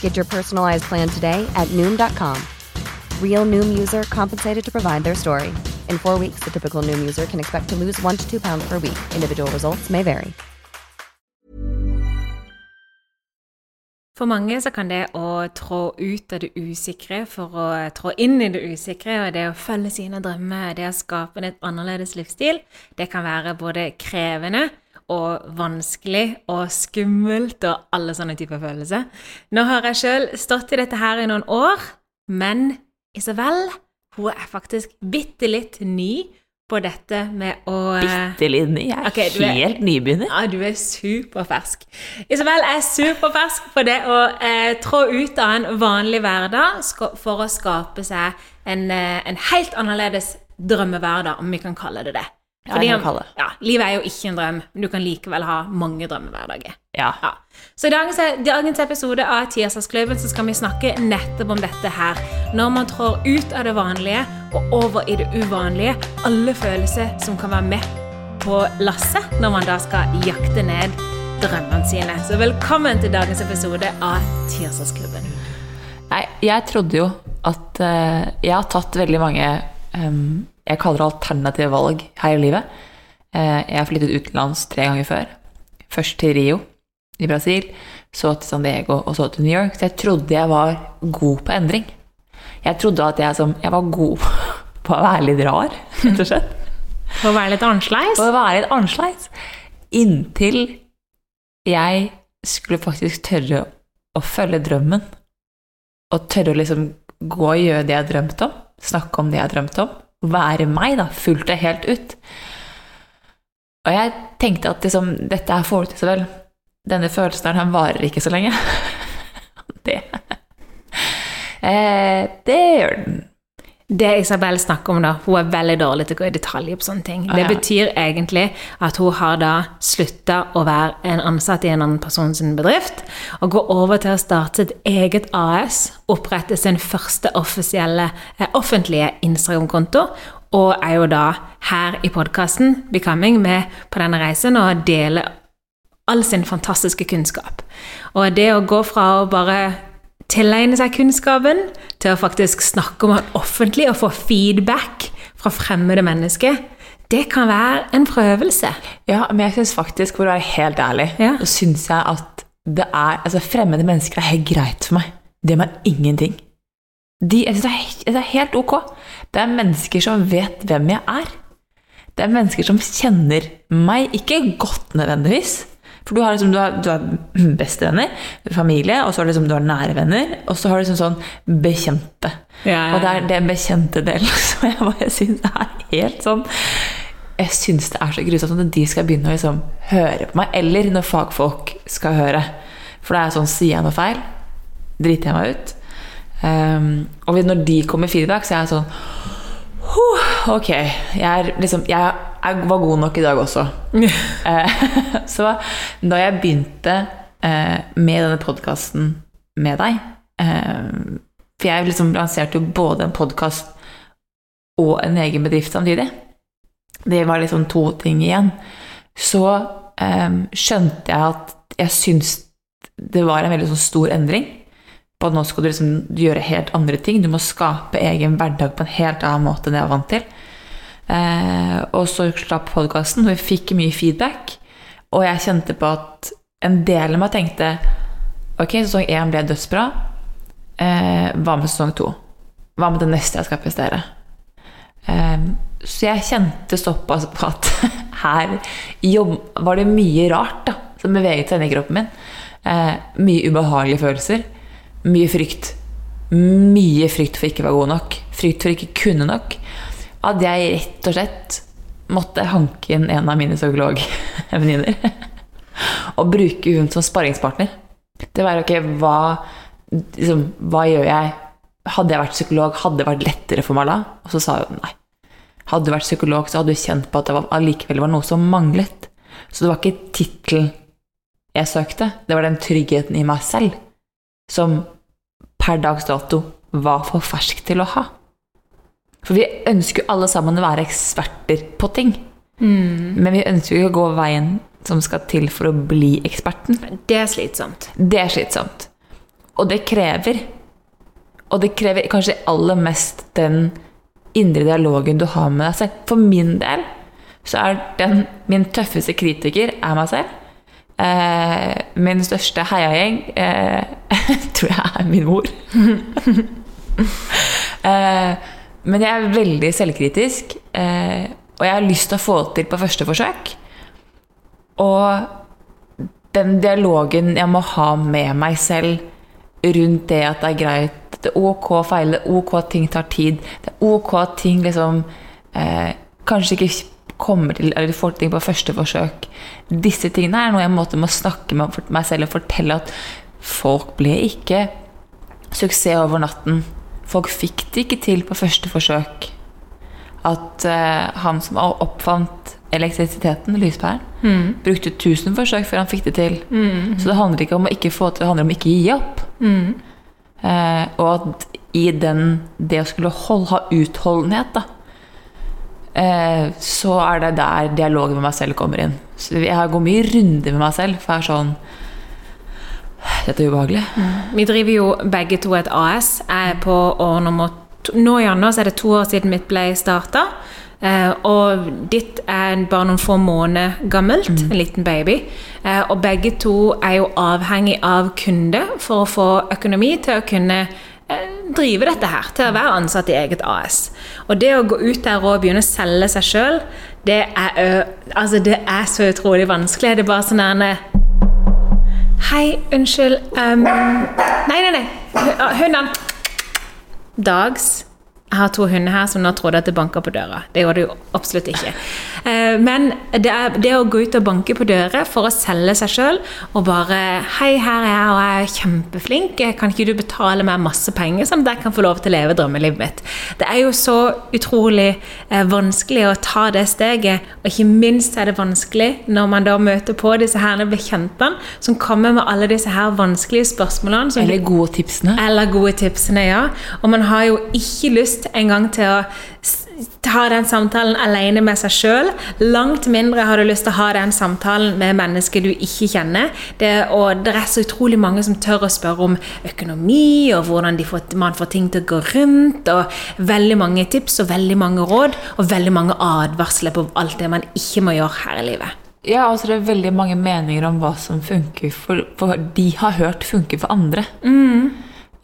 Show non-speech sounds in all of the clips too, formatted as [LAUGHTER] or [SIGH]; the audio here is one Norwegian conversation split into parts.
Get your personalized plan today at Noom.com. Real Noom user compensated to provide their story. In four weeks, the typical Noom user can expect to lose one to two pounds per week. Individual results may vary. For mange så kan det å trå ut av det usikre for å trå inn i det usikre, og det å følge sine drømmer, det å skape en annerledes livsstil, det kan være både krevende og vanskelig og skummelt og alle sånne typer følelser. Nå har jeg sjøl stått i dette her i noen år, men Isabel hun er faktisk bitte litt ny på dette med å Bitte litt ny. Jeg er okay, du er- helt nybegynner. Ja, du er superfersk. Isabel er superfersk på det å eh, trå ut av en vanlig hverdag for å skape seg en, eh, en helt annerledes drømmehverdag, om vi kan kalle det det. Fordi. Ja, livet er jo ikke en drøm, men du kan likevel ha mange drømmehverdager. Ja. Ja. Så i dagens, dagens episode av Tirsdagsklubben så skal vi snakke nettopp om dette her. Når man trår ut av det vanlige og over i det uvanlige. Alle følelser som kan være med på lasset når man da skal jakte ned drømmene sine. Så velkommen til dagens episode av Tirsdagsklubben. Nei, jeg trodde jo at uh, Jeg har tatt veldig mange em, Jeg kaller det alternative valg her i livet. Eh, jeg har flyttet utenlands tre ganger før. Først til Rio i Brasil, så til San Diego og så til New York. Så jeg trodde jeg var god på endring. Jeg trodde at jeg, som, jeg var god [LAUGHS] på å være litt rar, rett og slett. [LAUGHS] For å være litt annerledes. På å være litt annerledes. Inntil jeg skulle faktisk tørre å følge drømmen. Og tørre å liksom gå og gjøre det jeg drømte om. Snakke om det jeg drømte om. Være meg, da. Fullt og helt ut. Og jeg tenkte at liksom, dette her får du til så vel. Denne følelsen her, den varer ikke så lenge. [LAUGHS] det eh, Det gjør den. Det Isabel snakker om, da, hun er veldig dårlig til å gå i detaljer på sånne ting. Det betyr egentlig at hun har da slutta å være en ansatt i en annen person sin bedrift, og går over til å starte et eget AS, opprette sin første offisielle, eh, offentlige Instagram-konto, og er jo da her i podkasten Becoming med på denne reisen og deler all sin fantastiske kunnskap. Og det å gå fra å bare tilegne seg kunnskapen til å faktisk snakke om den offentlig og få feedback fra fremmede mennesker, det kan være en prøvelse. Ja, men jeg syns faktisk, for å være helt ærlig, Ja. så syns jeg at det er Altså, fremmede mennesker er helt greit for meg. Det med ingenting. De, jeg synes det, det er helt ok. Det er mennesker som vet hvem jeg er. Det er mennesker som kjenner meg, ikke godt nødvendigvis. For du har liksom, du har, du har [CLEARS THROAT] bestevenner, familie, og så har du liksom, du har nære venner, og så har du liksom sånn bekjente. Ja, ja, Og det er den bekjente delen [LAUGHS] som jeg bare syns er helt sånn Jeg syns det er så grusomt når de skal begynne å liksom høre på meg, eller når fagfolk skal høre. For det er sånn, sier jeg noe feil, driter jeg meg ut. Um, og når de kommer med feedback, så er jeg sånn «Huh, Ok, jeg, er liksom, jeg, jeg var god nok i dag også. [LAUGHS] Eh, [LAUGHS] så da jeg begynte eh, med denne podkasten med deg. Eh, for jeg liksom lanserte jo både en podkast og en egen bedrift samtidig. Det var liksom to ting igjen. Så skjønte jeg at jeg syns det var en veldig sånn stor endring. På at nå skal du liksom gjøre helt andre ting. Du må skape egen hverdag på en helt annen måte enn jeg var vant til. Eh, og så slapp podkasten, og vi fikk mye feedback. Og jeg kjente på at en del av meg tenkte Ok, sesong én ble dødsbra. Eh, hva med sesong to? Hva med det neste jeg skal prestere? Eh, så jeg kjente såpass på at [LAUGHS] her var det mye rart da, som beveget seg inn i kroppen min. Eh, mye ubehagelige følelser. Mye frykt. Mye frykt for ikke å være god nok. Frykt for ikke kunne nok. At jeg rett og slett måtte hanke inn en av mine psykologvenninner. [LAUGHS] og bruke hun som sparringspartner. Det var ok, hva, liksom, hva gjør jeg? Hadde jeg vært psykolog, hadde det vært lettere for meg da? Og så sa hun nei. Hadde du vært psykolog, så hadde du kjent på at det var, allikevel var noe som manglet. Så det var ikke tittel jeg søkte, det var den tryggheten i meg selv som per dags dato var for fersk til å ha. For vi ønsker jo alle sammen å være eksperter på ting. Men vi ønsker jo ikke å gå veien som skal til for å bli eksperten. Det er slitsomt. Det er slitsomt. Og det krever Og det krever kanskje aller mest den indre dialogen du har med deg selv. For min del så er den min tøffeste kritiker er meg selv. Eh, min største heiagjeng eh, [LAUGHS] tror jeg er min mor. [LAUGHS] eh, men jeg er veldig selvkritisk, og jeg har lyst til å få til på første forsøk. Og den dialogen jeg må ha med meg selv rundt det at det er greit Det er ok å feile, det er ok at ting tar tid, det er ok at ting liksom eh, kanskje ikke kommer til eller får ting på første forsøk. Disse tingene er noe jeg måtte må snakke med meg selv og fortelle at folk ble ikke suksess over natten. Folk fikk det ikke til på første forsøk. At uh, han som oppfant elektrisiteten, lyspæren, Mm. brukte 1000 forsøk før han fikk det til. Så det handler ikke om å ikke få til, det handler om å ikke gi opp. Mm. Uh, og at i den, det å skulle hold, ha utholdenhet, da, så er det der dialogen med meg selv kommer inn. Så jeg går mye runder med meg selv, for jeg er sånn Dette er ubehagelig. Vi driver jo begge to et AS. Jeg er på år nummer to. Nå i januar er det to år siden mitt ble starta. Eh, og ditt er bare noen få måneder gammelt. En liten baby. Eh, og begge to er jo avhengig av kunde for å få økonomi til å kunne eh, drive dette her, til å være ansatt i eget AS. Og det å gå ut der og begynne å selge seg sjøl, det, er altså det er så utrolig vanskelig. Det er bare sånn der Hei, unnskyld um, Nei, nei, nei. Hu- Hundene. Dags. Jeg har to hunder her som nå trodde at det banka på døra. Det gjorde det jo absolutt ikke. [LAUGHS] Eh, Men det, er, det å gå ut og banke på dører for å selge seg sjøl og bare 'Hei, her er jeg, og jeg er kjempeflink. Kan ikke du betale meg masse penger, sånn at jeg kan få lov til å leve drømmelivet mitt?' Det er jo så utrolig eh, vanskelig å ta det steget, og ikke minst er det vanskelig når man da møter på disse herne bekjentene som kommer med alle disse her vanskelige spørsmålene. Eller gode tipsene. eller gode tipsene, ja. Og man har jo ikke lyst engang til å ha ta den samtalen alene med seg sjøl. Langt mindre har du lyst til å ha den samtalen med mennesker du ikke kjenner. Det, og det er så utrolig mange som tør å spørre om økonomi, og hvordan de får, man får ting til å gå rundt. Og veldig mange tips og veldig mange råd, og veldig mange advarsler på alt det man ikke må gjøre her i livet. Ja, altså det er veldig mange meninger om hva som funker for, for de har hørt funker for andre.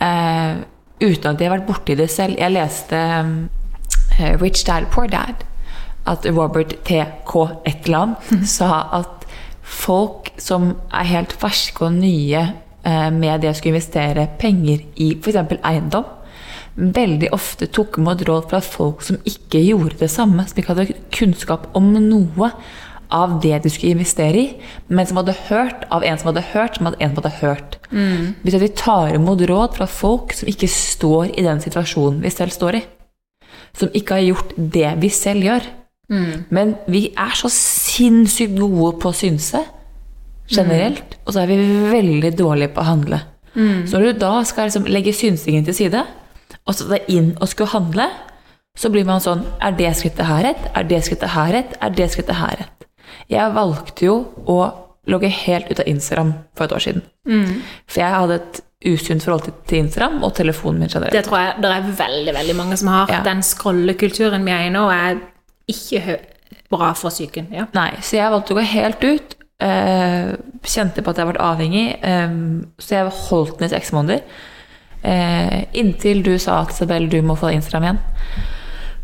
Eh, uten at de har vært borti det selv. Jeg leste eh, Rich Dad Poor Dad. At Robert T.K. et eller annet sa at folk som er helt ferske og nye eh, med det å skulle investere penger i f.eks. eiendom, veldig ofte tok imot råd fra folk som ikke gjorde det samme, som ikke hadde kunnskap om noe av det du skulle investere i, men som hadde hørt av en som hadde hørt, som hadde en som hadde hørt. Hvis vi tar imot råd fra folk som ikke står i den situasjonen vi selv står i, som ikke har gjort det vi selv gjør. Men vi er så sinnssykt gode på å synse generelt, og så er vi veldig dårlige på å handle. Så når du da skal liksom legge synsingen til side, og så deg inn og skulle handle, så blir man sånn Er det skrittet her rett? Er det skrittet her rett? Er det skrittet her rett? Jeg valgte jo å logge helt ut av Instagram for et år siden. For jeg hadde et usunt forhold til- Instagram og telefonen min generelt. Det tror jeg det er veldig veldig mange som har. Ja. Den scrollekulturen vi er i nå, er ikke bra for psyken. Ja. Nei, så jeg valgte å gå helt ut. eh, kjente på at jeg ble avhengig, eh, så jeg holdt den i seks måneder. Eh, inntil du sa at Isabel, du må få Instagram igjen.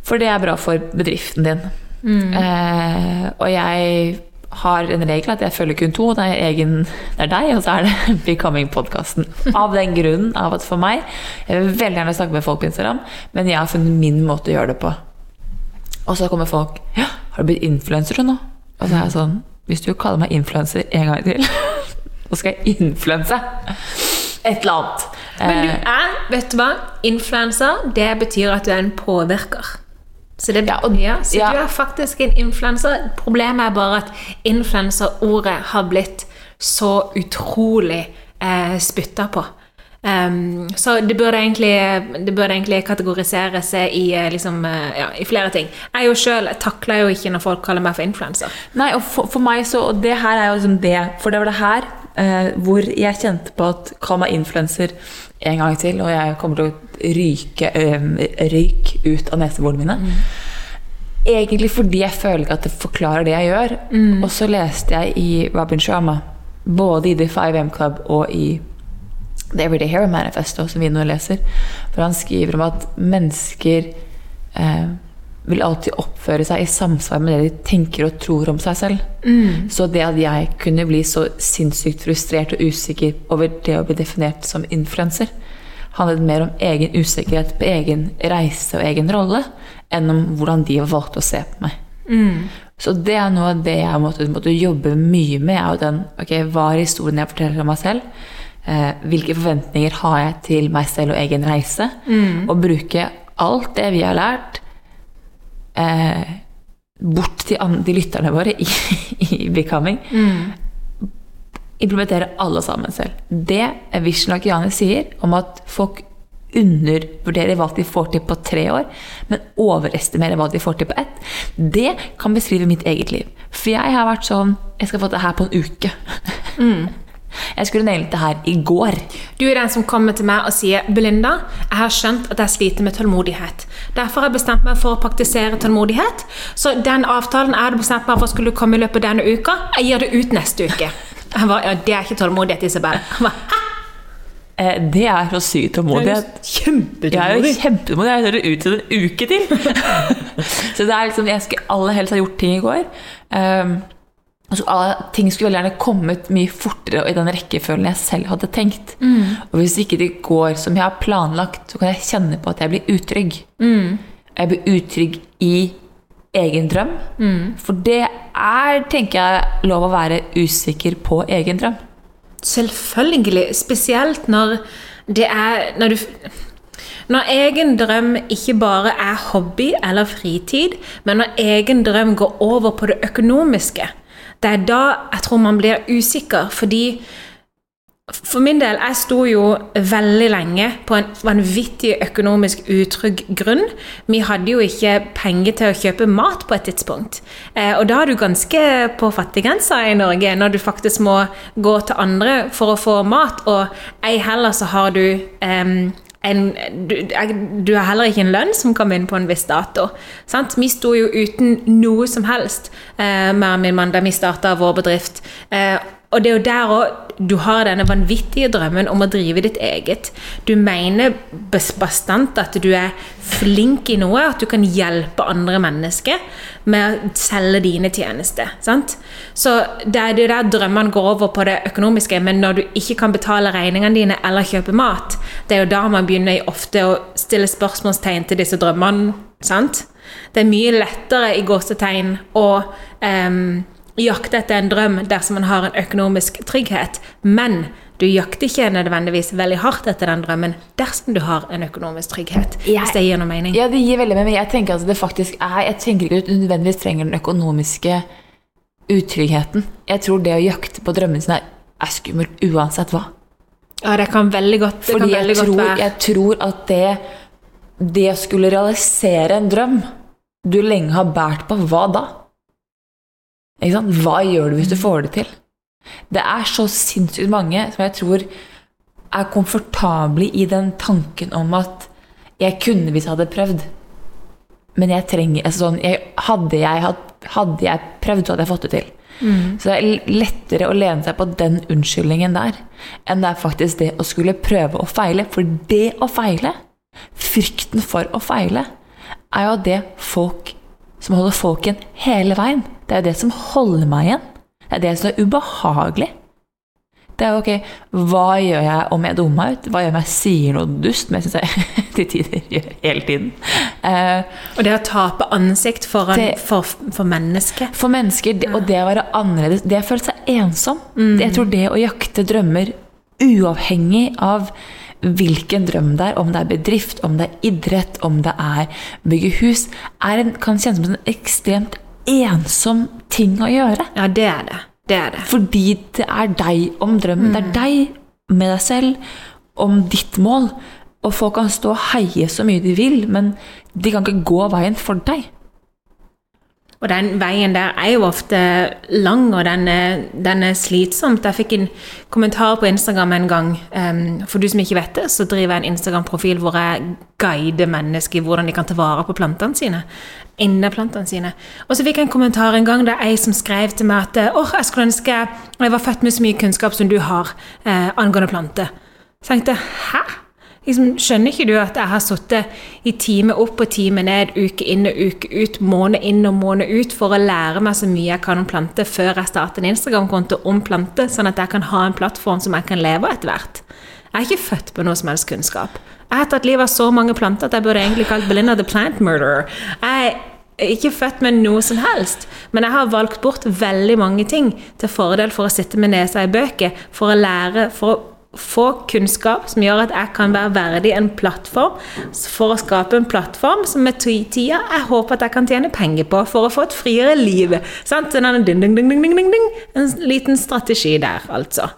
For det er bra for bedriften din. Eh, og jeg har en regel at jeg følger kun to. Det er, egen, det er deg, og så er det [LAUGHS] Becoming-podkasten. Av den grunnen av at for meg Jeg vil veldig gjerne snakke med folk på Instagram, men jeg har funnet min måte å gjøre det på. Og så kommer folk Ja, har du blitt influenser nå? Og så er jeg sånn Hvis du kaller meg influenser en gang til, [LAUGHS] så skal jeg influense et eller annet. Men du Eh, er, vet du hva, influenser, det betyr at du er en påvirker. Så, det, Ja, og- ja, så ja. du er faktisk en influenser. Problemet er bare at influenserordet har blitt så utrolig eh, spytta på. Um, så det burde, egentlig, det burde egentlig kategoriseres i, eh, liksom, eh, ja, i flere ting. Jeg jo selv takler jo ikke når folk kaller meg for influenser. Nei, og for, for meg så Og det her er jo liksom det For det var det her eh, hvor jeg kjente på at Kall meg influenser en gang til, og jeg kommer til å ryke eh, røyk ut av neseborene mine. Egentlig fordi jeg føler ikke at det forklarer det jeg gjør. Og så leste jeg i Robin Sharma, både i The 5M Club og i The Everyday Hero Manifesto, som vi nå leser, hvor han skriver om at mennesker eh, vil alltid oppføre seg i samsvar med det de tenker og tror om seg selv. Så det at jeg kunne bli så sinnssykt frustrert og usikker over det å bli definert som influenser, handlet mer om egen usikkerhet på egen reise og egen rolle, enn om hvordan de valgte å se på meg. Så det er noe av det jeg måtte, måtte jobbe mye med. er jo den, ok, Hva er historien jeg forteller om meg selv? Eh, hvilke forventninger har jeg til meg selv og egen reise? Og bruke alt det vi har lært, eh, bort til de lytterne våre i, i Becoming. Implementere alle sammen selv. Det Vision Akiani sier om at folk undervurderer hva de får til på tre år, men overestimerer hva de får til på ett, det kan beskrive mitt eget liv. For jeg har vært sånn Jeg skal få det her på en uke. [LAUGHS] Jeg skulle nailet det her i går. Du er den som kommer til meg og sier Belinda, jeg har skjønt at jeg sliter med tålmodighet. Derfor har jeg bestemt meg for å praktisere tålmodighet. Så den avtalen jeg hadde bestemt meg for skulle komme i løpet av denne uka, jeg gir det ut neste uke. Jeg var, ja, Det er ikke tålmodighet, Isabel. Jeg var, «Hæ? Eh, det er så syk tålmodighet. Jeg er jo kjempetålmodig. Jeg hører ut til en uke til. [LAUGHS] så det er liksom, jeg skulle aller helst ha gjort ting i går. Um, altså, alle, ting skulle veldig gjerne kommet mye fortere og i den rekkefølgen jeg selv hadde tenkt. Og hvis ikke det går som jeg har planlagt, så kan jeg kjenne på at jeg blir utrygg. Jeg blir utrygg i egen drøm. For det er, tenker jeg, lov å være usikker på egen drøm. Selvfølgelig. Spesielt når det er når, du, når egen drøm ikke bare er hobby eller fritid, men når egen drøm går over på det økonomiske. Det er da jeg tror man blir usikker, fordi for min del, jeg sto jo veldig lenge på en vanvittig økonomisk utrygg grunn. Vi hadde jo ikke penger til å kjøpe mat på et tidspunkt. Eh, og da er du ganske på fattiggrensa i Norge, når du faktisk må gå til andre for å få mat, og ei heller så har du em, en, du, du har heller ikke en lønn som kommer inn på en viss dato. Sant? Vi sto jo uten noe som helst eh, med min mann da vi starta vår bedrift. Eh, og det er jo der òg du har denne vanvittige drømmen om å drive ditt eget. Du mener bastant at du er flink i noe, at du kan hjelpe andre mennesker med å selge dine tjenester. Sant? Så det er det der drømmene går over på det økonomiske, men når du ikke kan betale regningene dine eller kjøpe mat, det er jo da man begynner ofte å stille spørsmålstegn til disse drømmene. Sant? Det er mye lettere i gåsetegn å em, jakte etter en drøm dersom man har en økonomisk trygghet, men du jakter ikke nødvendigvis veldig hardt etter den drømmen dersom du har en økonomisk trygghet. Hvis det gir noe mening. Ja, det gir veldig mening. Jeg tenker at det faktisk er Jeg tenker ikke at du nødvendigvis trenger den økonomiske utryggheten. Jeg tror det å jakte på drømmen sin er, er skummelt uansett hva. Ja, det kan veldig godt, det Fordi kan jeg tror, godt jeg tror at det, det å skulle realisere en drøm du lenge har båret på, hva da? Hva gjør du hvis du får det til? Det er så sinnssykt mange som jeg tror er komfortable i den tanken om at jeg kunne hvis jeg hadde prøvd. Men jeg trenger altså sånn, jeg, hadde, jeg hatt, hadde jeg prøvd, så hadde jeg fått det til. Så det er lettere å lene seg på den unnskyldningen der, enn det er faktisk det å skulle prøve å feile. For det å feile, frykten for å feile, er jo det folk som holder folk igjen hele veien. Det er jo det som holder meg igjen. Det er det som er ubehagelig. Det er jo ok, hva gjør jeg om jeg dummer meg ut? Hva gjør jeg om jeg sier noe dust? Men jeg syns jeg [LAUGHS] til tider gjør hele tiden. Uh, Og det å tape ansikt foran, Det- for, for mennesket. For mennesker, det, og det å være annerledes, det å føle seg ensom Jeg tror det å jakte drømmer, uavhengig av hvilken drøm det er, om det er bedrift, om det er idrett, om det er bygge hus, en, kan kjennes som en ekstremt ensom ting å gjøre. Ja, det er det. Det er det. Fordi det er deg om drømmen. Det er deg med deg selv om ditt mål. Og folk kan stå og heie så mye de vil, men de kan ikke gå veien for deg. Og den veien der er jo ofte lang, og den er, den er slitsomt. Jeg fikk en kommentar på Instagram en gang. Um, for du som ikke vet det, så driver jeg en Instagram-profil hvor jeg guider mennesker i hvordan de kan ta vare på plantene sine. Inneplantene sine. Og så fikk jeg en kommentar en gang der ei som skrev til meg at åh, jeg skulle ønske jeg var født med så mye kunnskap som du har eh, angående planter. Så tenkte hæ? Liksom, skjønner ikke du at jeg har sittet i time opp og time ned, uke inn og uke ut, måned inn og måned ut for å lære meg så mye jeg kan om planter før jeg starter en Instagram-konto om planter, sånn at jeg kan ha en plattform som jeg kan leve av etter hvert. Jeg er ikke født med noe som helst kunnskap. Jeg har tatt livet av så mange planter at jeg burde egentlig kalt Belinda the plant murderer. Jeg er ikke født med noe som helst, men jeg har valgt bort veldig mange ting til fordel for å sitte med nesa i bøker, for å lære, for å få kunnskap som gjør at jeg kan være verdig en plattform, for å skape en plattform som med tida jeg håper at jeg kan tjene penger på for å få et friere liv. Sant? Ding. En liten strategi der, altså.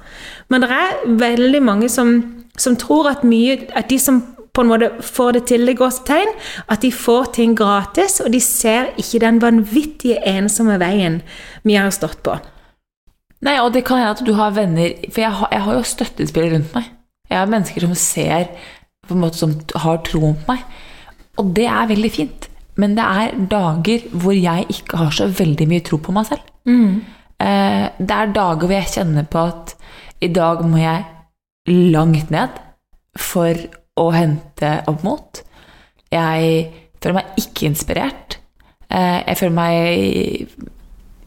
Men det er veldig mange som, som tror at mye At de som på en måte får det til i gåsetegn, at de får ting gratis, og de ser ikke den vanvittige ensomme veien vi har stått på. Nei, og det kan hende at du har venner For jeg har, jeg har jo støttespillere rundt meg. Jeg har mennesker som ser på en måte som har troen på meg. Og det er veldig fint. Men det er dager hvor jeg ikke har så veldig mye tro på meg selv. Eh, det er dager hvor jeg kjenner på at i dag må jeg langt ned for å hente opp mot. Jeg føler meg ikke inspirert. Eh, jeg føler meg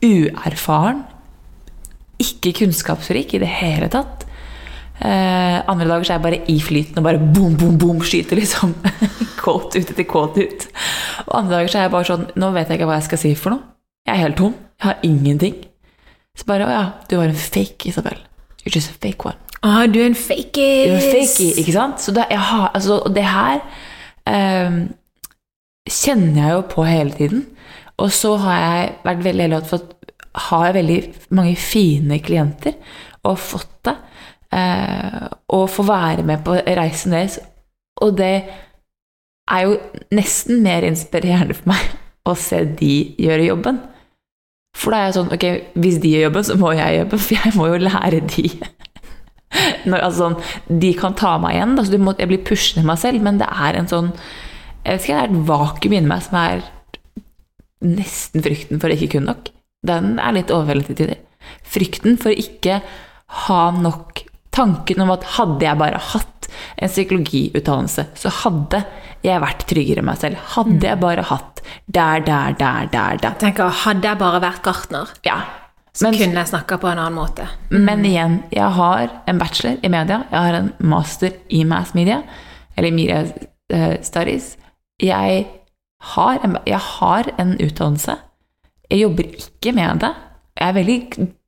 uerfaren ikke kunnskapsrik i det hele tatt. Eh, andre dager så er jeg bare i flyten og bare boom, boom, boom, skyter liksom [LAUGHS] kåt ut etter kåt ut. Og andre dager så er jeg bare sånn Nå vet jeg ikke hva jeg skal si for noe. Jeg er helt tom. Jeg har ingenting. Så bare Å ja, du var en fake, Isabel. You're just a fake one. Ah, du er en fakie. Du er en fakey, ikke sant? Så jeg har, altså, det her eh, kjenner jeg jo på hele tiden. Og så har jeg vært veldig heldig for at har jeg veldig mange fine klienter og fått det. Eh, og få være med på reisen deres. Og det er jo nesten mer inspirerende for meg [LAUGHS] å se de gjøre jobben. For da er jeg sånn Ok, hvis de gjør jobben, så må jeg jobben, for jeg må jo lære de. [LAUGHS] Når, altså, sånn, de kan ta meg igjen, da, så må, jeg blir pushende i meg selv, men det er en sånn Jeg vet ikke, det er et vakuum inni meg som er nesten frykten for å ikke kunne nok. Den er litt overveldende til tider. Frykten for ikke ha nok Tanken om at hadde jeg bare hatt en psykologiutdannelse, så hadde jeg vært tryggere med meg selv. Hadde jeg bare hatt der, der, der, der, der. tenker, Hadde jeg bare vært gartner, Ja. så Men, kunne jeg snakka på en annen måte. men igjen, jeg har en bachelor i media, jeg har en master i mass media, eller media eh, studies. Jeg har, en, jeg har en utdannelse. Jeg jobber ikke med det. Jeg er veldig,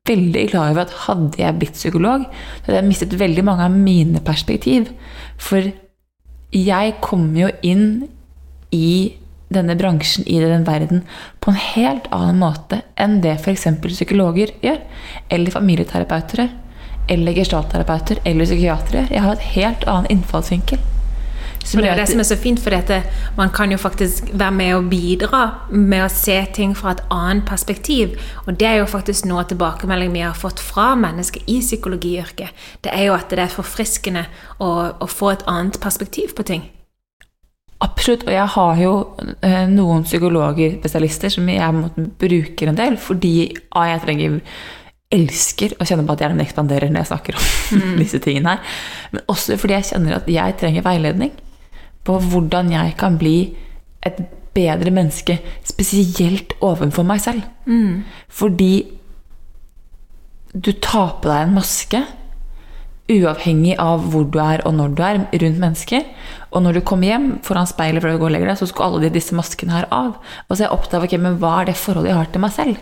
veldig klar over at hadde jeg blitt psykolog, så hadde jeg mistet veldig mange av mine perspektiv. For jeg kommer jo inn i denne bransjen, i den verden, på en helt annen måte enn det f.eks. psykologer gjør, eller familieterapeuter eller gestaltterapeuter eller psykiatere. Jeg har et helt annen innfallsvinkel. Og det er det som er så fint, for dette, man kan jo faktisk være med og bidra med å se ting fra et annet perspektiv. Og det er jo faktisk noe av tilbakemeldingen vi har fått fra mennesker i psykologiyrket. Det er jo at det er forfriskende å, å få et annet perspektiv på ting. Absolutt, og jeg har jo eh, noen psykologer, spesialister, som jeg bruker en del, fordi ah, jeg trenger elsker å kjenne på at hjernen ekspanderer når jeg snakker om [LAUGHS] disse tingene her. Men også fordi jeg kjenner at jeg trenger veiledning på hvordan jeg kan bli et bedre menneske, spesielt overfor meg selv. Fordi du tar på deg en maske, uavhengig av hvor du er og når du er, rundt mennesker. Og når du kommer hjem foran speilet før du går og legger deg, så skal alle de, disse maskene her av. Og så er jeg opptatt av okay, men hva er det forholdet jeg har til meg selv.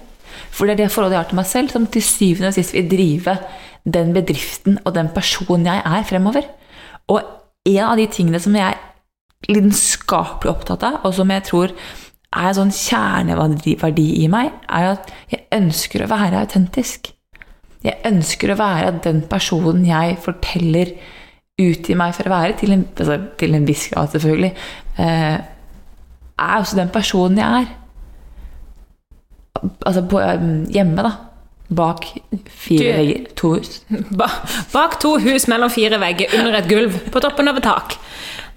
For det er det forholdet jeg har til meg selv, som til syvende og sist vil drive den bedriften og den personen jeg er fremover. Og en av de tingene som jeg lidenskapelig opptatt av, og som jeg tror er en sånn kjerneverdi i meg, er at jeg ønsker å være autentisk. Jeg ønsker å være den personen jeg forteller ut i meg for å være, til en, altså, til en viss grad selvfølgelig, eh, er også den personen jeg er. Altså på, um, hjemme, da. Bak fire Du- vegger, to hus. [LAUGHS] Ba bak to hus mellom fire vegger, under et gulv, på toppen av et tak.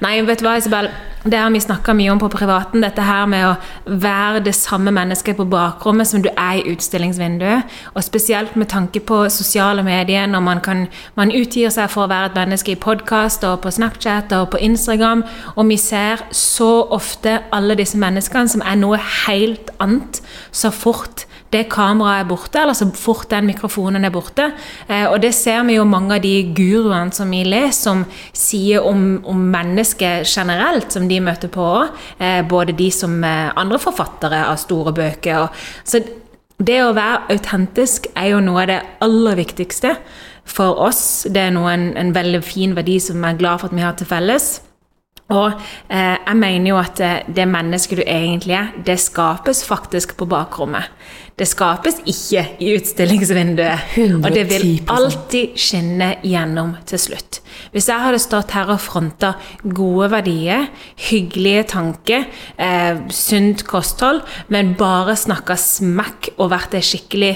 Nei, vet du hva, Isabel? Det har vi snakka mye om på privaten. Dette her med å være det samme mennesket på bakrommet som du er i utstillingsvinduet. Og spesielt med tanke på sosiale medier, når man, kan, man utgir seg for å være et menneske i podkast og på Snapchat og på Instagram, og vi ser så ofte alle disse menneskene som er noe helt annet så fort det kameraet er borte, eller så fort den mikrofonen er borte. Eh, og det ser vi jo mange av de guruene som vi leser, som sier om, om mennesket generelt, som de møter på òg. Eh, både de som eh, andre forfattere av store bøker. Så det å være autentisk er jo noe av det aller viktigste for oss. Det er noe, en, en veldig fin verdi som vi er glad for at vi har til felles. Og eh, jeg mener jo at det mennesket du egentlig er, det skapes faktisk på bakrommet. Det skapes ikke i utstillingsvinduet. Og det vil alltid skinne gjennom til slutt. Hvis jeg hadde stått her og fronta gode verdier, hyggelige tanker, eh, sunt kosthold, men bare snakka smekk og vært ei skikkelig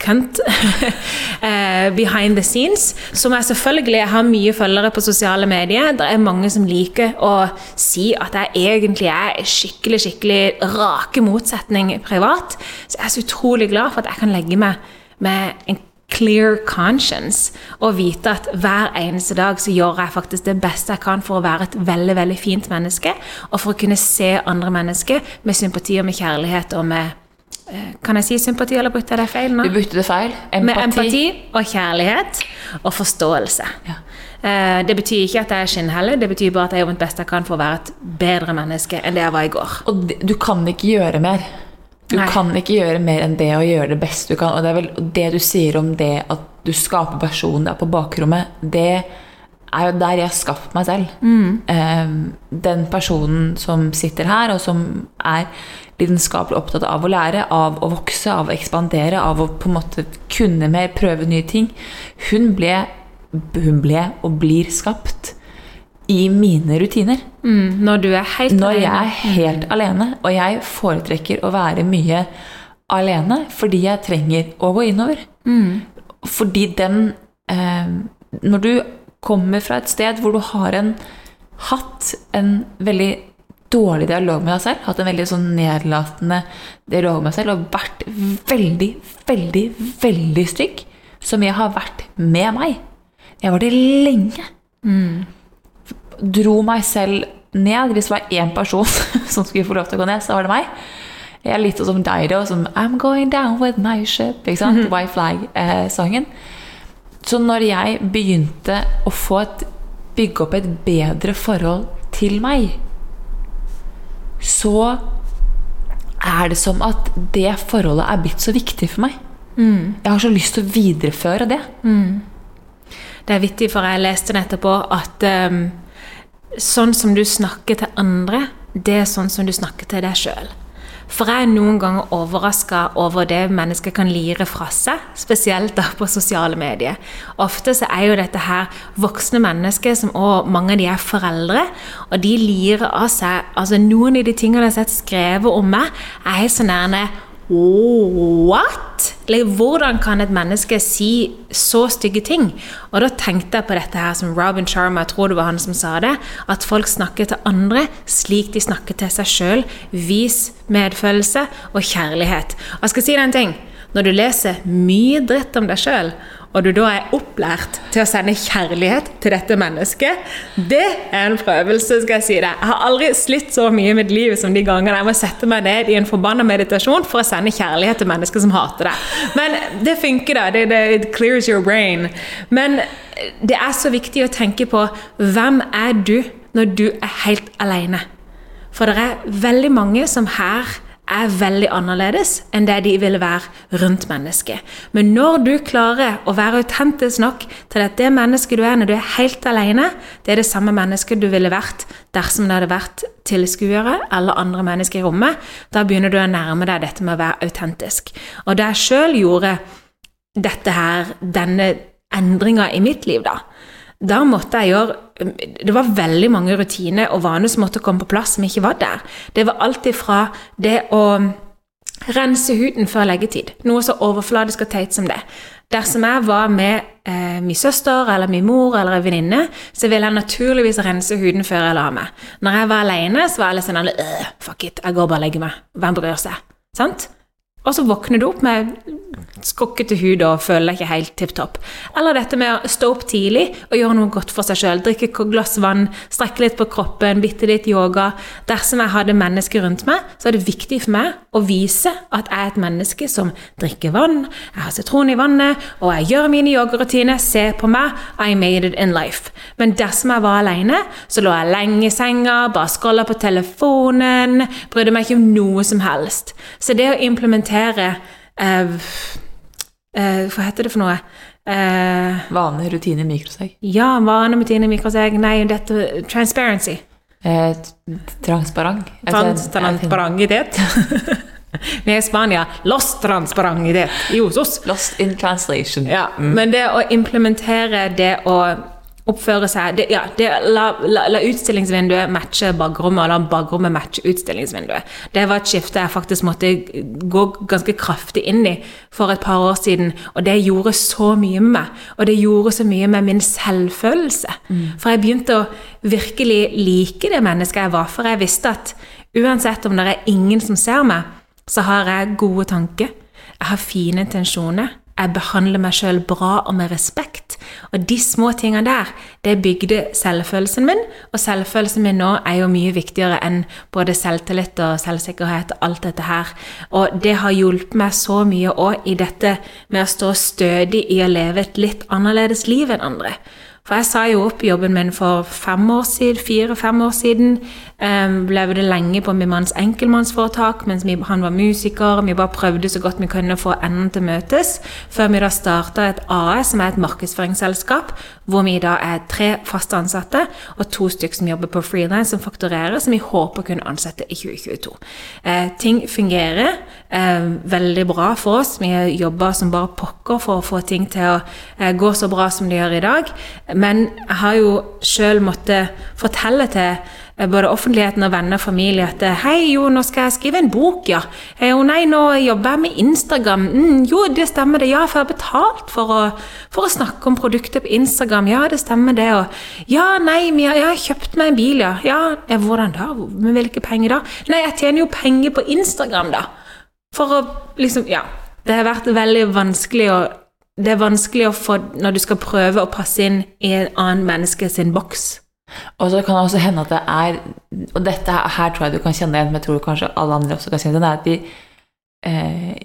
kønt [LAUGHS] eh, behind the scenes. Som jeg selvfølgelig har mye følgere på sosiale medier. Det er mange som liker å si at jeg egentlig er skikkelig, skikkelig rake motsetning privat. Så jeg er så utrolig glad for at jeg kan legge meg med en clear conscience og vite at hver eneste dag så gjør jeg faktisk det beste jeg kan for å være et veldig veldig fint menneske, og for å kunne se andre mennesker med sympati og med kjærlighet og med Kan jeg si sympati, eller brukte jeg det feil nå? Du brukte det feil. Med empati og kjærlighet og forståelse. Eh, Det betyr ikke at jeg er skinnhellig, det betyr bare at jeg gjør mitt beste jeg kan for å være et bedre menneske enn det jeg var i går. Og du kan ikke gjøre mer. Du Nei. kan ikke gjøre mer enn det å gjøre det beste du kan. Og det er vel det du sier om det at du skaper personen der på bakrommet, det er jo der jeg har skapt meg selv. Eh, den personen som sitter her, og som er lidenskapelig opptatt av å lære, av å vokse, av å ekspandere, av å på en måte kunne mer, prøve nye ting, hun ble, hun ble og blir skapt i mine rutiner. Mm, når du er helt Når jeg er helt alene, og jeg foretrekker å være mye alene fordi jeg trenger å gå innover. Fordi den eh, Når du kommer fra et sted hvor du har en, hatt en veldig dårlig dialog med deg selv, hatt en veldig sånn nedlatende dialog med deg selv, og vært veldig, veldig, veldig stygg, som jeg har vært med meg. Jeg var det lenge dro meg selv ned. Hvis det var én person [LAUGHS] som skulle få lov til å gå ned, så var det meg. Jeg er litt sånn som Dido, som I'm going down with my ship. Ikke sant? White Flag-sangen. Så når jeg begynte å få et, bygge opp et bedre forhold til meg, så er det som at det forholdet er blitt så viktig for meg. Jeg har så lyst til å videreføre det. Det er vittig, for jeg leste nettopp òg at um, sånn som du snakker til andre, det er sånn som du snakker til deg sjøl. For jeg er noen ganger overraska over det mennesker kan lire fra seg, spesielt da på sosiale medier. Ofte så er jo dette her voksne mennesker, som også mange av de er foreldre, og de lirer av seg altså Noen av de tingene jeg har sett skrevet om meg, er helt sånn nærme What? Like, hvordan kan et menneske si så stygge ting? Og da tenkte jeg på dette her som Robin Sharma, jeg tror det var han som sa det, at folk snakker til andre slik de snakker til seg sjøl. Vis medfølelse og kjærlighet. Og jeg skal si deg en ting. Når du leser mye dritt om deg sjøl, og du da er opplært til å sende kjærlighet til dette mennesket, det er en prøvelse, skal jeg si deg. Jeg har aldri slitt så mye i mitt liv som de gangene jeg må sette meg ned i en forbanna meditasjon for å sende kjærlighet til mennesker som hater deg. Men det funker, da. Det, det, it clears your brain. Men det er så viktig å tenke på hvem er du når du er helt alene? For det er veldig mange som her er veldig annerledes enn det de ville være rundt mennesket. Men når du klarer å være autentisk nok til at det mennesket du er når du er helt alene, det er det samme mennesket du ville vært dersom det hadde vært tilskuere eller andre mennesker i rommet, da begynner du å nærme deg dette med å være autentisk. Og da jeg sjøl gjorde dette her, denne endringa i mitt liv, da, da måtte jeg gjøre Det var veldig mange rutiner og vaner som måtte komme på plass, som ikke var der. Det var alt ifra det å rense huden før leggetid, noe så overfladisk og teit som det. Dersom jeg var med eh, min søster eller min mor eller en venninne, så ville jeg naturligvis rense huden før jeg la meg. Når jeg var alene, så var litt sånn øh, Fuck it, jeg går bare og legger meg. Hvem bryr seg? Sant? Og så våkner du opp med skrukkete hud og føler deg ikke helt tipp topp. Eller dette med å stå opp tidlig og gjøre noe godt for seg sjøl. Drikke et glass vann, strekke litt på kroppen, bitte litt yoga. Dersom jeg hadde mennesker rundt meg, så er det viktig for meg å vise at jeg er et menneske som drikker vann, jeg har sitron i vannet, og jeg gjør mine yogarutiner. Se på meg, I made it in life. Men dersom jeg var alene, så lå jeg lenge i senga, bare scrolla på telefonen, brydde meg ikke om noe som helst. Så det å implementere implementere eh, eh, Hva heter det for noe? Eh, Vane, rutine, mikroseg? Ja, vane, rutine, mikroseg. Nei, dette Transparency. Eh, transparent. Transparentitet. [LAUGHS] Vi er i Spania. Lost transparentitet. Josos. Lost in translation. Ja, mm. Men det å implementere det å oppføre seg det, ja, det, la, la, la, utstillingsvinduet matche bakrommet, og la bakrommet matche utstillingsvinduet. Det var et skifte jeg faktisk måtte gå ganske kraftig inn i for et par år siden. Og det gjorde så mye med meg. Og det gjorde så mye med min selvfølelse. Mm. For jeg begynte å virkelig like det mennesket jeg var. For jeg visste at uansett om det er ingen som ser meg, så har jeg gode tanker. Jeg har fine intensjoner jeg behandler meg sjøl bra og med respekt. Og de små tingene der, det bygde selvfølelsen min. Og selvfølelsen min nå er jo mye viktigere enn både selvtillit og selvsikkerhet og alt dette her. Og det har hjulpet meg så mye òg i dette med å stå stødig i å leve et litt annerledes liv enn andre. For jeg sa jo opp jobben min for fem år siden, fire-fem år siden. Um, levde lenge på min manns enkeltmannsforetak mens vi, han var musiker. Vi bare prøvde så godt vi kunne få enden til møtes, før vi da starta et AS, som er et markedsføringsselskap, hvor vi da er tre faste ansatte og to stykker som jobber på freelance, som fakturerer, som vi håper å kunne ansette i 2022. Eh, ting fungerer eh, veldig bra for oss. Vi jobber som bare pokker for å få ting til å eh, gå så bra som de gjør i dag. Men jeg har jo sjøl måttet fortelle til både offentligheten og venner og familie at eh, Hei, jo, nå skal jeg skrive en bok, ja. Jo, nei, nå jobber jeg med Instagram. Mm, jo, det stemmer det. Ja, for jeg har betalt for å, for å snakke om produkter på Instagram. Ja, det stemmer det. Og ja, nei, jeg har kjøpt meg en bil, ja. Ja, hvordan da? Med hvilke penger da? Nei, jeg tjener jo penger på Instagram, da. For å liksom Ja. Det har vært veldig vanskelig å det er vanskelig å få når du skal prøve å passe inn i en annen menneske sin boks. Og så kan det også hende at det er Og dette her tror jeg du kan kjenne igjen, men jeg tror kanskje alle andre også kan kjenne igjen, det er at de eh,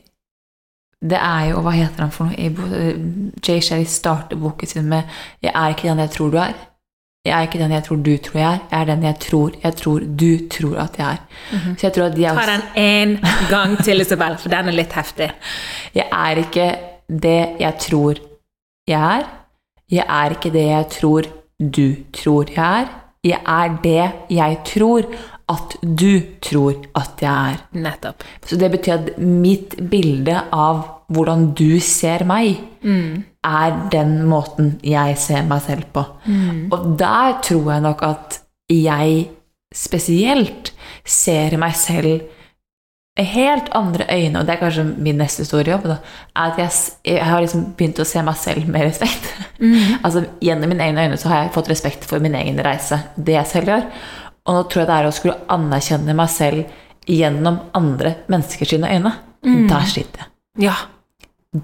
Det er jo Hva heter han for noe? Jay Sherry starter boken sin med 'Jeg er ikke den jeg tror du er'. Jeg er ikke den jeg tror du tror jeg er. Jeg er den jeg tror jeg tror du tror at jeg er. Mm -hmm. Så jeg tror at de er også... Ta den én gang til, Isabel, for den er litt heftig. Jeg er ikke det jeg tror jeg er. Jeg er ikke det jeg tror du tror jeg er. Jeg er det jeg tror at du tror at jeg er. Nettopp. Så det betyr at mitt bilde av hvordan du ser meg, er den måten jeg ser meg selv på. Og der tror jeg nok at jeg spesielt ser meg selv helt andre øyne, og det er kanskje min neste store jobb, da, er at jeg, jeg har liksom begynt å se meg selv [LAUGHS] med respekt. altså Gjennom mine egne øyne så har jeg fått respekt for min egen reise, det jeg selv gjør. Og nå tror jeg det er å skulle anerkjenne meg selv gjennom andre menneskers øyne. øyne. Der sliter jeg. Ja.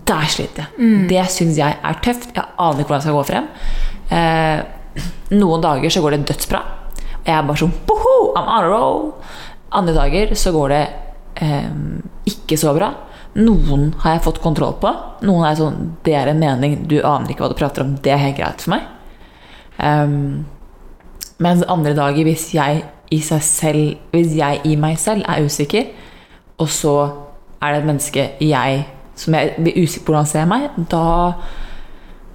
Der sliter jeg. Det syns jeg er tøft. Jeg aner ikke hvordan jeg skal gå frem. Eh, noen dager så går det dødsbra. Og jeg er bare sånn Boho, I'm on a roll. Andre dager så går det eh, ikke så bra. Noen har jeg fått kontroll på. Noen er sånn Det er en mening, du aner ikke hva du prater om. Det er helt greit for meg. Um, mens andre dager, hvis jeg i seg selv Hvis jeg i meg selv er usikker, og så er det et menneske jeg som jeg blir usikker på hvordan ser meg, da